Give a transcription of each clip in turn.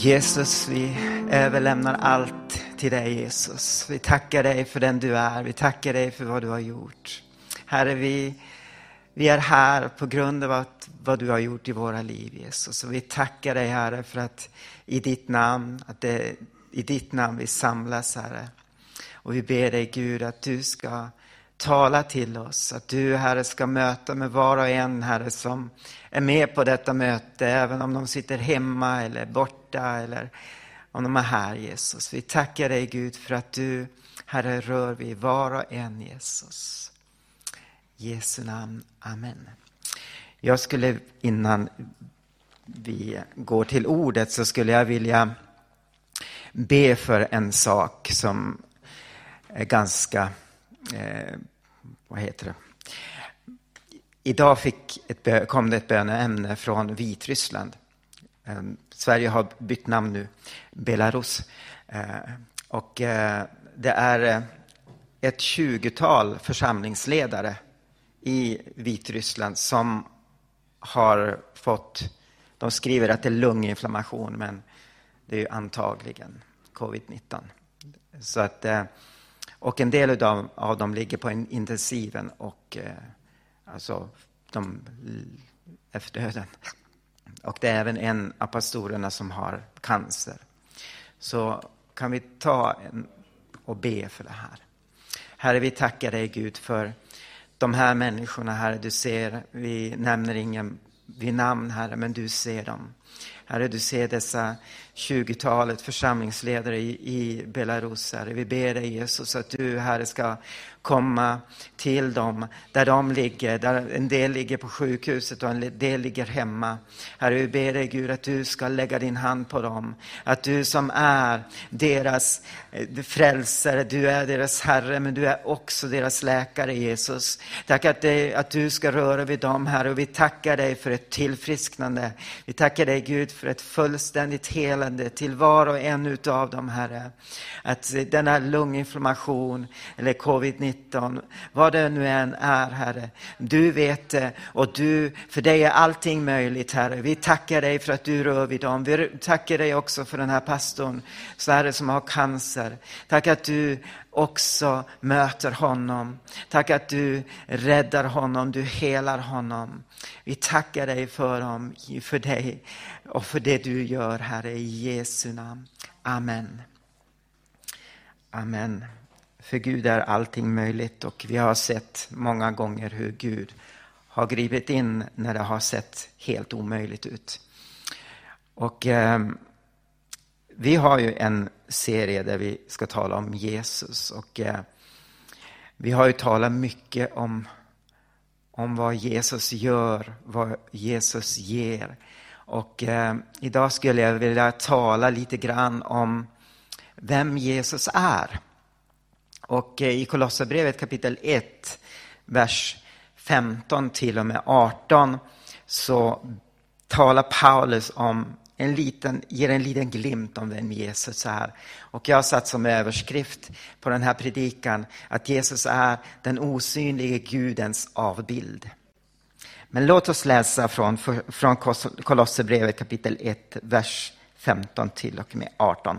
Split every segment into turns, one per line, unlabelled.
Jesus, vi överlämnar allt till dig Jesus. Vi tackar dig för den du är. Vi tackar dig för vad du har gjort. Herre, vi, vi är här på grund av att, vad du har gjort i våra liv Jesus. Och vi tackar dig Herre för att i ditt namn, att det i ditt namn vi samlas Herre. Och vi ber dig Gud att du ska tala till oss. Att du Herre ska möta med var och en Herre som är med på detta möte. Även om de sitter hemma eller borta eller om de är här Jesus. Vi tackar dig Gud för att du Herre rör vid var och en Jesus. I Jesu namn. Amen. Jag skulle innan vi går till ordet så skulle jag vilja be för en sak som är ganska, eh, vad heter det? Idag fick ett, kom det ett böneämne från Vitryssland. Eh, Sverige har bytt namn nu, Belarus. Eh, och eh, det är eh, ett tjugotal församlingsledare i Vitryssland som har fått, de skriver att det är lunginflammation, men det är ju antagligen covid-19. Så att, eh, och en del av, av dem ligger på intensiven och eh, alltså, de efter döden. Och det är även en av pastorerna som har cancer. Så kan vi ta en och be för det här. Herre, vi tackar dig Gud för de här människorna, Herre. Du ser, vi nämner ingen vid namn, Herre, men du ser dem. Herre, du ser dessa 20-talet församlingsledare i, i Belarus, Herre. Vi ber dig Jesus att du, Herre, ska komma till dem där de ligger. Där en del ligger på sjukhuset och en del ligger hemma. Herre, vi ber dig Gud att du ska lägga din hand på dem. Att du som är deras eh, frälsare, du är deras Herre, men du är också deras läkare Jesus. Tack att, det, att du ska röra vid dem, Herre, och vi tackar dig för ett tillfrisknande. Vi tackar dig Gud för ett fullständigt helande till var och en utav dem, Herre. Att denna lunginflammation eller covid-19, vad det nu än är, Herre. Du vet det och du, för dig är allting möjligt, Herre. Vi tackar dig för att du rör vid dem. Vi tackar dig också för den här pastorn, så som har cancer. Tack att du också möter honom. Tack att du räddar honom, du helar honom. Vi tackar dig för, dem, för dig och för det du gör, Herre, i Jesu namn. Amen. Amen. För Gud är allting möjligt och vi har sett många gånger hur Gud har gripit in när det har sett helt omöjligt ut. Och eh, vi har ju en serie där vi ska tala om Jesus och eh, vi har ju talat mycket om, om vad Jesus gör, vad Jesus ger. Och eh, idag skulle jag vilja tala lite grann om vem Jesus är. Och eh, i Kolosserbrevet kapitel 1, vers 15 till och med 18 så talar Paulus om en liten, ger en liten glimt om vem Jesus är. Och jag har satt som överskrift på den här predikan att Jesus är den osynlige Gudens avbild. Men låt oss läsa från, från Kolosserbrevet kapitel 1, vers 15 till och med 18.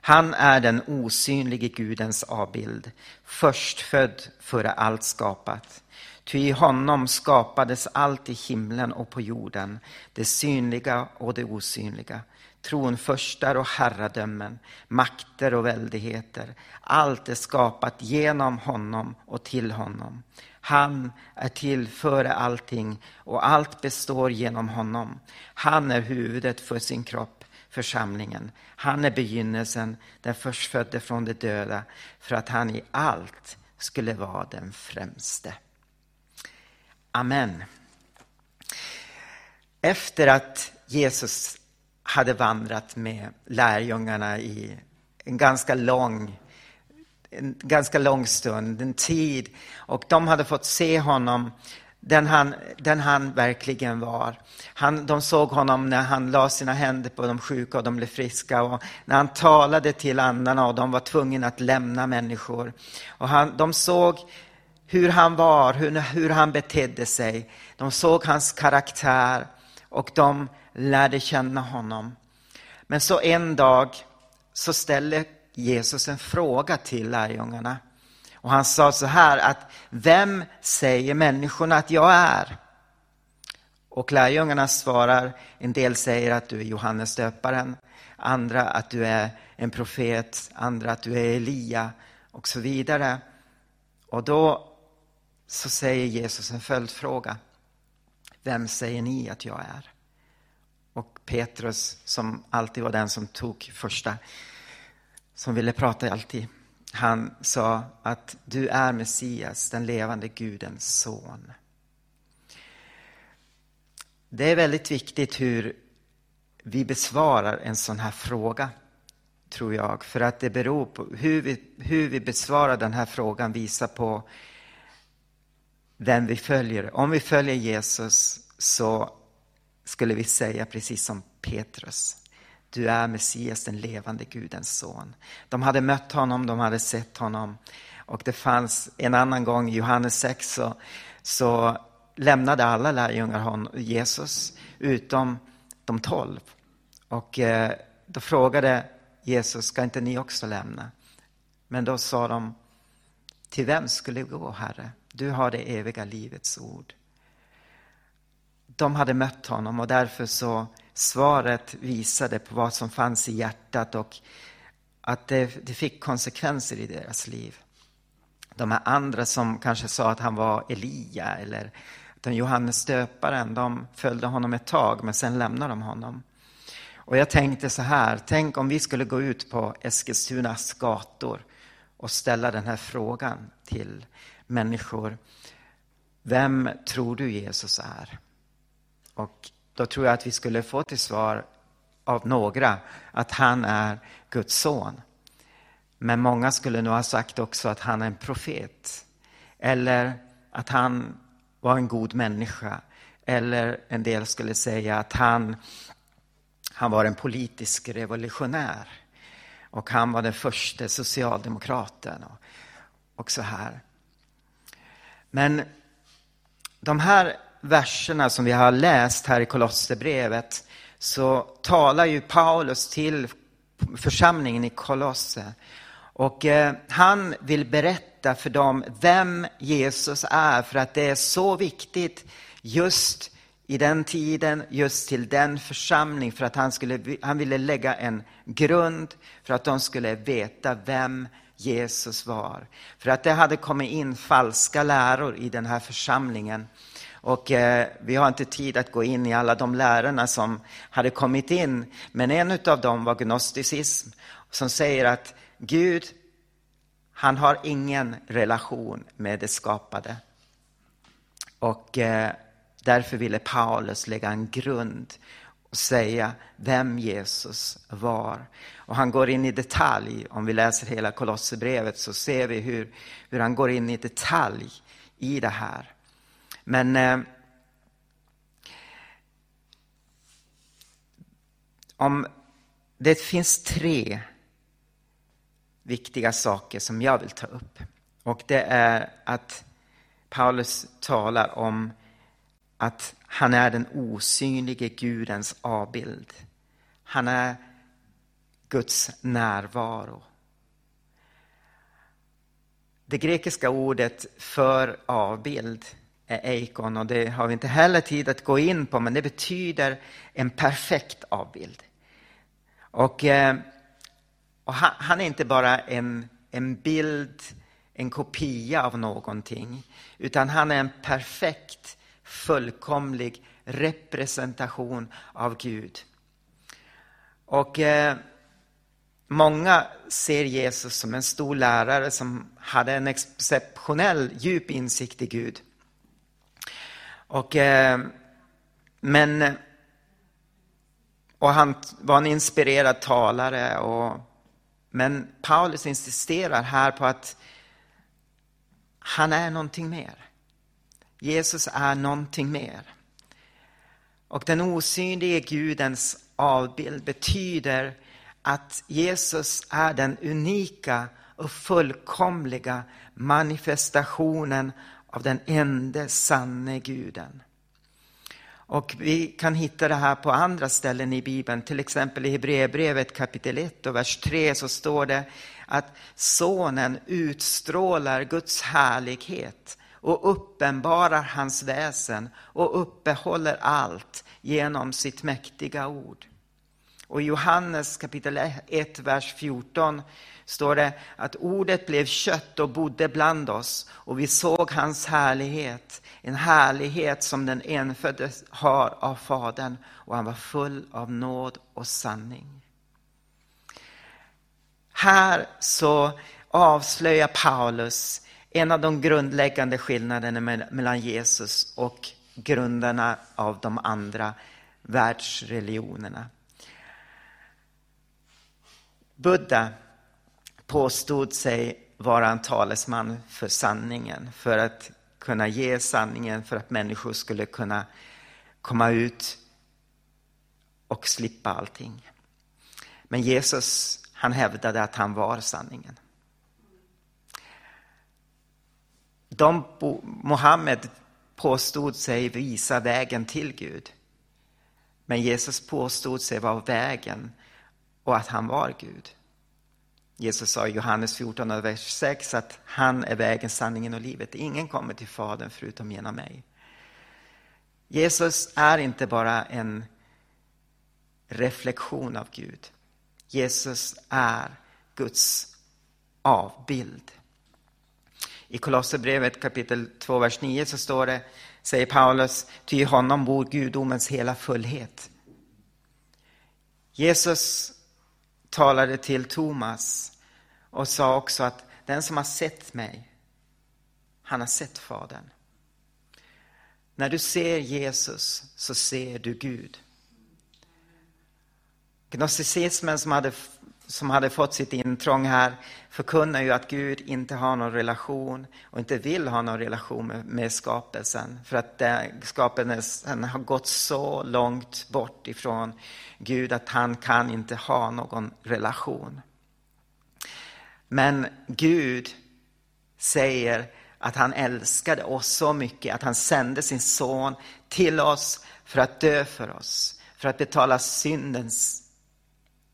Han är den osynlige Gudens avbild, förstfödd före allt skapat. Ty i honom skapades allt i himlen och på jorden, det synliga och det osynliga, tronförstar och herradömen, makter och väldigheter. Allt är skapat genom honom och till honom. Han är till före allting och allt består genom honom. Han är huvudet för sin kropp, församlingen. Han är begynnelsen, den förstfödde från de döda, för att han i allt skulle vara den främste. Amen. Efter att Jesus hade vandrat med lärjungarna i en ganska lång en ganska lång stund, en tid. Och de hade fått se honom den han, den han verkligen var. Han, de såg honom när han la sina händer på de sjuka och de blev friska. Och när han talade till andarna och de var tvungna att lämna människor. Och han, de såg hur han var, hur, hur han betedde sig. De såg hans karaktär och de lärde känna honom. Men så en dag så ställde Jesus en fråga till lärjungarna. Och han sa så här att vem säger människorna att jag är? Och lärjungarna svarar, en del säger att du är Johannes döparen, andra att du är en profet, andra att du är Elia och så vidare. Och då så säger Jesus en följdfråga. Vem säger ni att jag är? Och Petrus, som alltid var den som tog första, som ville prata alltid, han sa att du är Messias, den levande Gudens son. Det är väldigt viktigt hur vi besvarar en sån här fråga, tror jag. För att det beror på hur vi, hur vi besvarar den här frågan visar på vem vi följer. Om vi följer Jesus så skulle vi säga precis som Petrus. Du är Messias, den levande Gudens son. De hade mött honom, de hade sett honom. Och det fanns en annan gång, i Johannes 6, så, så lämnade alla lärjungar Jesus, utom de tolv. Och eh, då frågade Jesus, ska inte ni också lämna? Men då sa de, till vem skulle vi gå, Herre? Du har det eviga livets ord. De hade mött honom och därför så svaret visade på vad som fanns i hjärtat och att det, det fick konsekvenser i deras liv. De här andra som kanske sa att han var Elia eller den Johannes döparen, de följde honom ett tag men sen lämnade de honom. Och jag tänkte så här, tänk om vi skulle gå ut på Eskilstunas gator och ställa den här frågan till människor. Vem tror du Jesus är? Och då tror jag att vi skulle få till svar av några att han är Guds son. Men många skulle nog ha sagt också att han är en profet. Eller att han var en god människa. Eller en del skulle säga att han, han var en politisk revolutionär. Och han var den första socialdemokraten. Och, och så här. Men de här verserna som vi har läst här i Kolosserbrevet så talar ju Paulus till församlingen i Kolosse. Och eh, han vill berätta för dem vem Jesus är för att det är så viktigt just i den tiden, just till den församling för att han, skulle, han ville lägga en grund för att de skulle veta vem Jesus var. För att det hade kommit in falska läror i den här församlingen. Och eh, vi har inte tid att gå in i alla de lärarna som hade kommit in. Men en av dem var gnosticism som säger att Gud, han har ingen relation med det skapade. Och eh, därför ville Paulus lägga en grund och säga vem Jesus var. Och han går in i detalj, om vi läser hela Kolosserbrevet så ser vi hur, hur han går in i detalj i det här. Men eh, om det finns tre viktiga saker som jag vill ta upp. Och det är att Paulus talar om att han är den osynlige Gudens avbild. Han är Guds närvaro. Det grekiska ordet för avbild är eikon och det har vi inte heller tid att gå in på, men det betyder en perfekt avbild. Och, eh, och han, han, är inte bara en, en bild, en kopia av någonting, utan han är en perfekt, fullkomlig representation av Gud. Och eh, Många ser Jesus som en stor lärare som hade en exceptionell djup insikt i Gud. Och, eh, men, och han var en inspirerad talare. Och, men Paulus insisterar här på att han är någonting mer. Jesus är någonting mer. Och den osynlige Gudens avbild betyder att Jesus är den unika och fullkomliga manifestationen av den enda sanne guden. Och vi kan hitta det här på andra ställen i Bibeln, till exempel i Hebreerbrevet kapitel 1 och vers 3 så står det att sonen utstrålar Guds härlighet och uppenbarar hans väsen och uppehåller allt genom sitt mäktiga ord. Och i Johannes kapitel 1, vers 14 står det att ordet blev kött och bodde bland oss och vi såg hans härlighet, en härlighet som den enfödde har av Fadern och han var full av nåd och sanning. Här så avslöjar Paulus en av de grundläggande skillnaderna mellan Jesus och grundarna av de andra världsreligionerna. Buddha påstod sig vara en talesman för sanningen, för att kunna ge sanningen, för att människor skulle kunna komma ut och slippa allting. Men Jesus, han hävdade att han var sanningen. De, Mohammed påstod sig visa vägen till Gud. Men Jesus påstod sig vara vägen och att han var Gud. Jesus sa i Johannes 14, vers 6 att han är vägen, sanningen och livet. Ingen kommer till Fadern förutom genom mig. Jesus är inte bara en reflektion av Gud. Jesus är Guds avbild. I Kolosserbrevet kapitel 2, vers 9 så står det, säger Paulus, ty i honom bor gudomens hela fullhet. Jesus talade till Thomas och sa också att den som har sett mig, han har sett Fadern. När du ser Jesus så ser du Gud. Gnosticismen som hade, som hade fått sitt intrång här förkunnar ju att Gud inte har någon relation och inte vill ha någon relation med, med skapelsen. För att eh, skapelsen har gått så långt bort ifrån Gud att han kan inte ha någon relation. Men Gud säger att han älskade oss så mycket att han sände sin son till oss för att dö för oss, för att betala syndens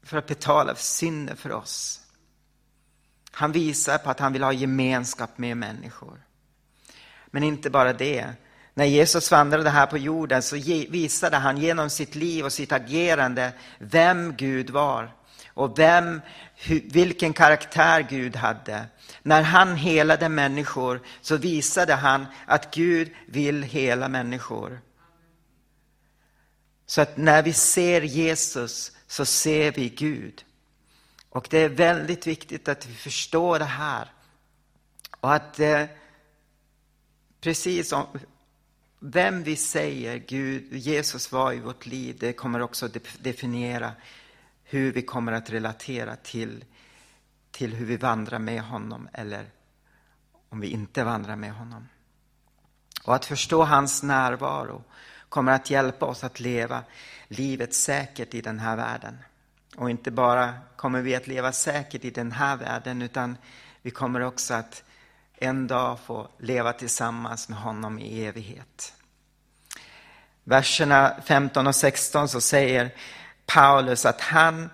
för att betala synden för oss. Han visar på att han vill ha gemenskap med människor. Men inte bara det. När Jesus vandrade här på jorden så visade han genom sitt liv och sitt agerande vem Gud var och vem, vilken karaktär Gud hade. När han helade människor så visade han att Gud vill hela människor. Så att när vi ser Jesus så ser vi Gud. Och det är väldigt viktigt att vi förstår det här. Och att eh, precis som vem vi säger Gud, Jesus var i vårt liv, det kommer också definiera hur vi kommer att relatera till, till hur vi vandrar med honom eller om vi inte vandrar med honom. Och att förstå hans närvaro kommer att hjälpa oss att leva livet säkert i den här världen. Och inte bara kommer vi att leva säkert i den här världen utan vi kommer också att en dag få leva tillsammans med honom i evighet. Verserna 15 och 16 så säger Paulus att han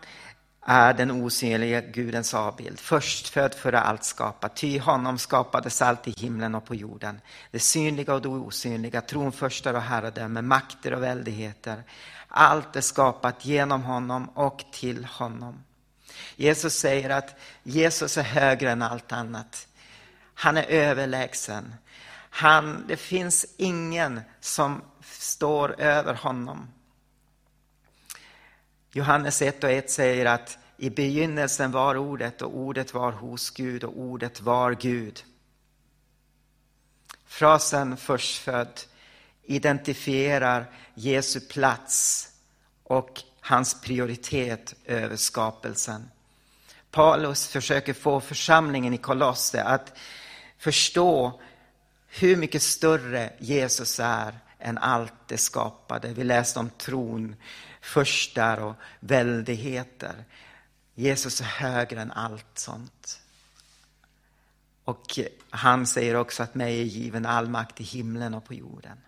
är den osynliga Gudens avbild, förstfödd före allt skapat. Ty honom skapades allt i himlen och på jorden. Det synliga och det osynliga, tronförstar och herradöme, makter och väldigheter. Allt är skapat genom honom och till honom. Jesus säger att Jesus är högre än allt annat. Han är överlägsen. Han, det finns ingen som står över honom. Johannes 1 och 1 säger att i begynnelsen var ordet och ordet var hos Gud och ordet var Gud. Frasen förstfödd identifierar Jesu plats och hans prioritet över skapelsen. Paulus försöker få församlingen i Kolosse att förstå hur mycket större Jesus är än allt det skapade. Vi läste om tron, förstar och väldigheter. Jesus är högre än allt sånt. Och han säger också att mig är given all makt i himlen och på jorden.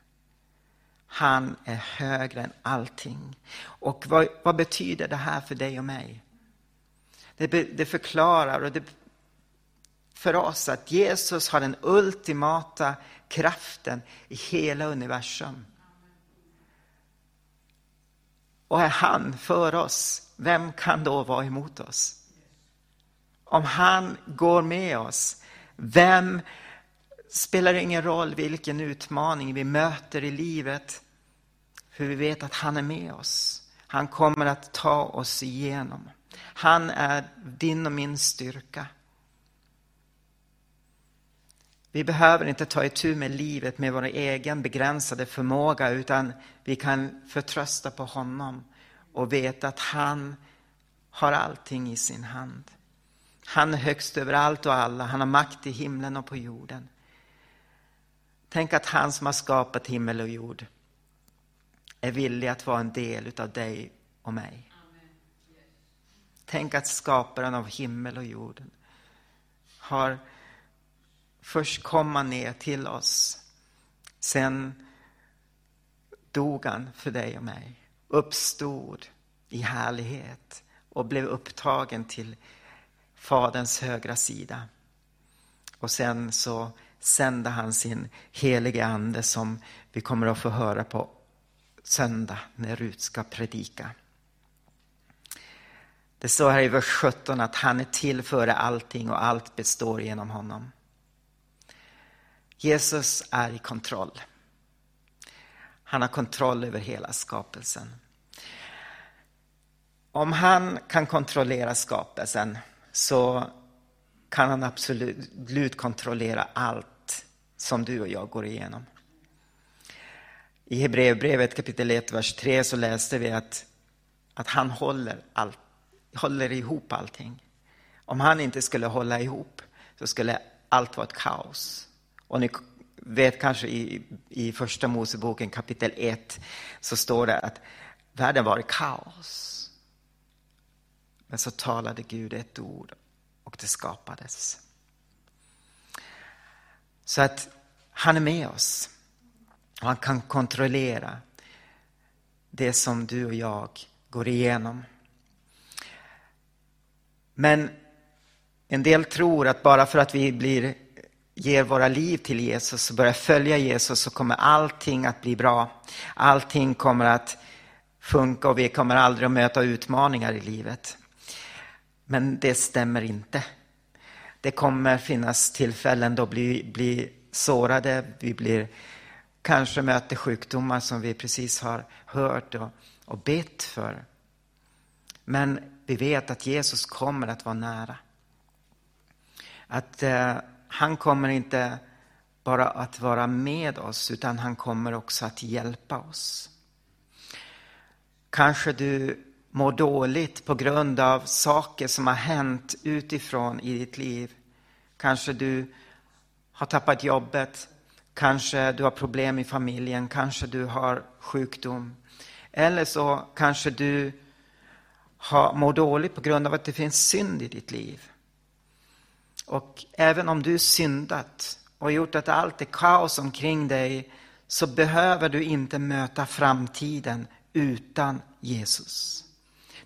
Han är högre än allting. Och vad, vad betyder det här för dig och mig? Det, det förklarar och det för oss att Jesus har den ultimata kraften i hela universum. Och är han för oss, vem kan då vara emot oss? Om han går med oss, vem spelar det ingen roll vilken utmaning vi möter i livet, för vi vet att han är med oss. Han kommer att ta oss igenom. Han är din och min styrka. Vi behöver inte ta itu med livet med vår egen begränsade förmåga utan vi kan förtrösta på honom och veta att han har allting i sin hand. Han är högst över allt och alla, han har makt i himlen och på jorden. Tänk att han som har skapat himmel och jord är villig att vara en del av dig och mig. Tänk att skaparen av himmel och jorden har först komma ner till oss. Sen dog han för dig och mig, uppstod i härlighet och blev upptagen till Faderns högra sida. Och sen så sände han sin helige ande som vi kommer att få höra på söndag när Rut ska predika. Det står här i vers 17 att han är till före allting och allt består genom honom. Jesus är i kontroll. Han har kontroll över hela skapelsen. Om han kan kontrollera skapelsen så kan han absolut kontrollera allt som du och jag går igenom. I Hebreerbrevet kapitel 1, vers 3 så läste vi att, att han håller, all, håller ihop allting. Om han inte skulle hålla ihop så skulle allt vara ett kaos. Och ni vet kanske i, i första Moseboken kapitel 1 så står det att världen var i kaos. Men så talade Gud ett ord och det skapades. Så att han är med oss. Och han kan kontrollera det som du och jag går igenom. Men en del tror att bara för att vi blir ger våra liv till Jesus och börjar följa Jesus så kommer allting att bli bra. Allting kommer att funka och vi kommer aldrig att möta utmaningar i livet. Men det stämmer inte. Det kommer finnas tillfällen då vi blir sårade, vi blir, kanske möter sjukdomar som vi precis har hört och, och bett för. Men vi vet att Jesus kommer att vara nära. Att eh, han kommer inte bara att vara med oss utan han kommer också att hjälpa oss. Kanske du mår dåligt på grund av saker som har hänt utifrån i ditt liv. Kanske du har tappat jobbet, kanske du har problem i familjen, kanske du har sjukdom. Eller så kanske du har, mår dåligt på grund av att det finns synd i ditt liv. Och även om du syndat och gjort att allt är kaos omkring dig så behöver du inte möta framtiden utan Jesus.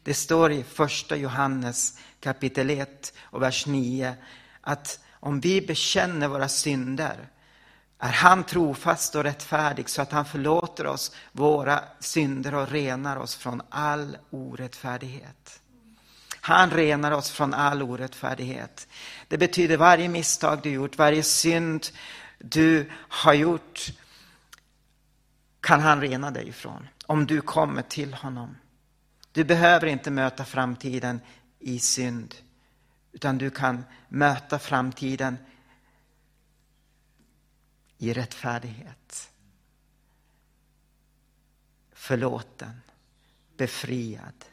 Det står i första Johannes kapitel 1 och vers 9 att om vi bekänner våra synder är han trofast och rättfärdig så att han förlåter oss våra synder och renar oss från all orättfärdighet. Han renar oss från all orättfärdighet. Det betyder varje misstag du gjort, varje synd du har gjort kan han rena dig ifrån om du kommer till honom. Du behöver inte möta framtiden i synd utan du kan möta framtiden i rättfärdighet. Förlåten, befriad.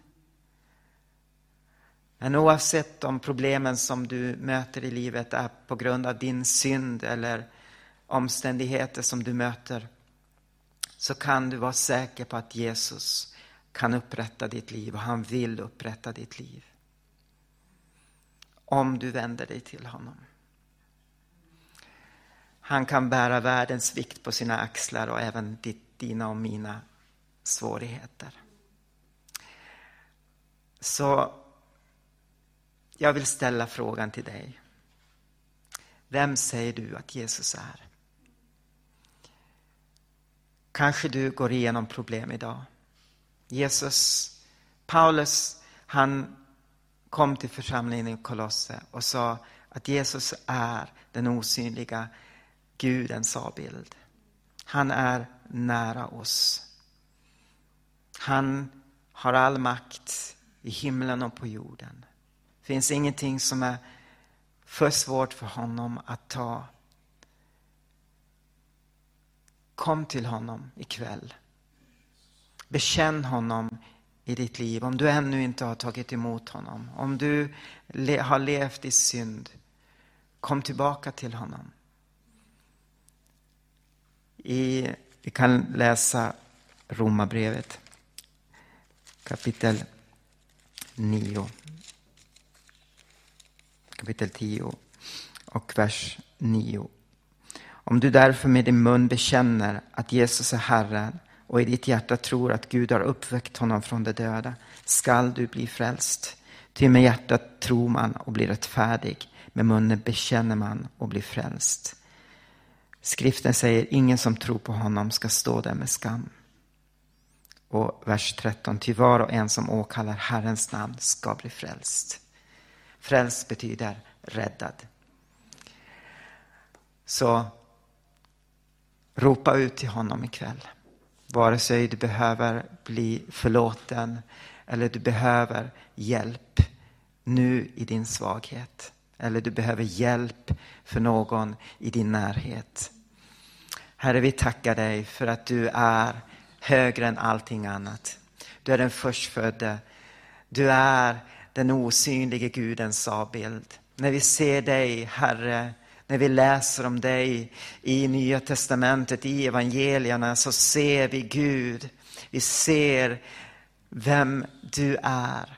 Men oavsett om problemen som du möter i livet är på grund av din synd eller omständigheter som du möter så kan du vara säker på att Jesus kan upprätta ditt liv och han vill upprätta ditt liv. Om du vänder dig till honom. Han kan bära världens vikt på sina axlar och även ditt, dina och mina svårigheter. Så jag vill ställa frågan till dig. Vem säger du att Jesus är? Kanske du går igenom problem idag. Jesus, Paulus, han kom till församlingen i Kolosse och sa att Jesus är den osynliga Gudens avbild. Han är nära oss. Han har all makt i himlen och på jorden. Det finns ingenting som är för svårt för honom att ta. Kom till honom ikväll. Bekänn honom i ditt liv. Om du ännu inte har tagit emot honom. Om du har levt i synd. Kom tillbaka till honom. I, vi kan läsa Romarbrevet kapitel 9. Kapitel 10 och vers 9. Om du därför med din mun bekänner att Jesus är Herren och i ditt hjärta tror att Gud har uppväckt honom från de döda skall du bli frälst. Ty med hjärtat tror man och blir rättfärdig, med munnen bekänner man och blir frälst. Skriften säger ingen som tror på honom ska stå där med skam. Och vers 13, ty var och en som åkallar Herrens namn ska bli frälst. Frälst betyder räddad. Så ropa ut till honom ikväll. Vare sig du behöver bli förlåten eller du behöver hjälp nu i din svaghet. Eller du behöver hjälp för någon i din närhet. Herre, vi tackar dig för att du är högre än allting annat. Du är den förstfödde. Du är den osynlige Gudens avbild. När vi ser dig, Herre, när vi läser om dig i Nya Testamentet, i evangelierna, så ser vi Gud. Vi ser vem du är.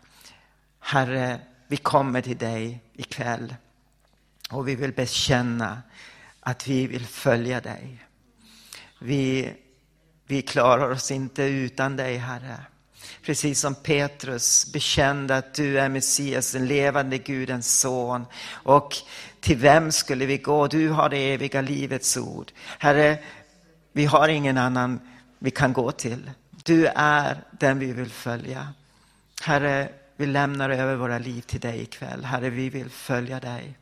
Herre, vi kommer till dig ikväll och vi vill bekänna att vi vill följa dig. Vi, vi klarar oss inte utan dig, Herre. Precis som Petrus bekände att du är Messias, den levande Gudens son. Och till vem skulle vi gå? Du har det eviga livets ord. Herre, vi har ingen annan vi kan gå till. Du är den vi vill följa. Herre, vi lämnar över våra liv till dig ikväll. Herre, vi vill följa dig.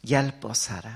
Hjälp oss, Herre.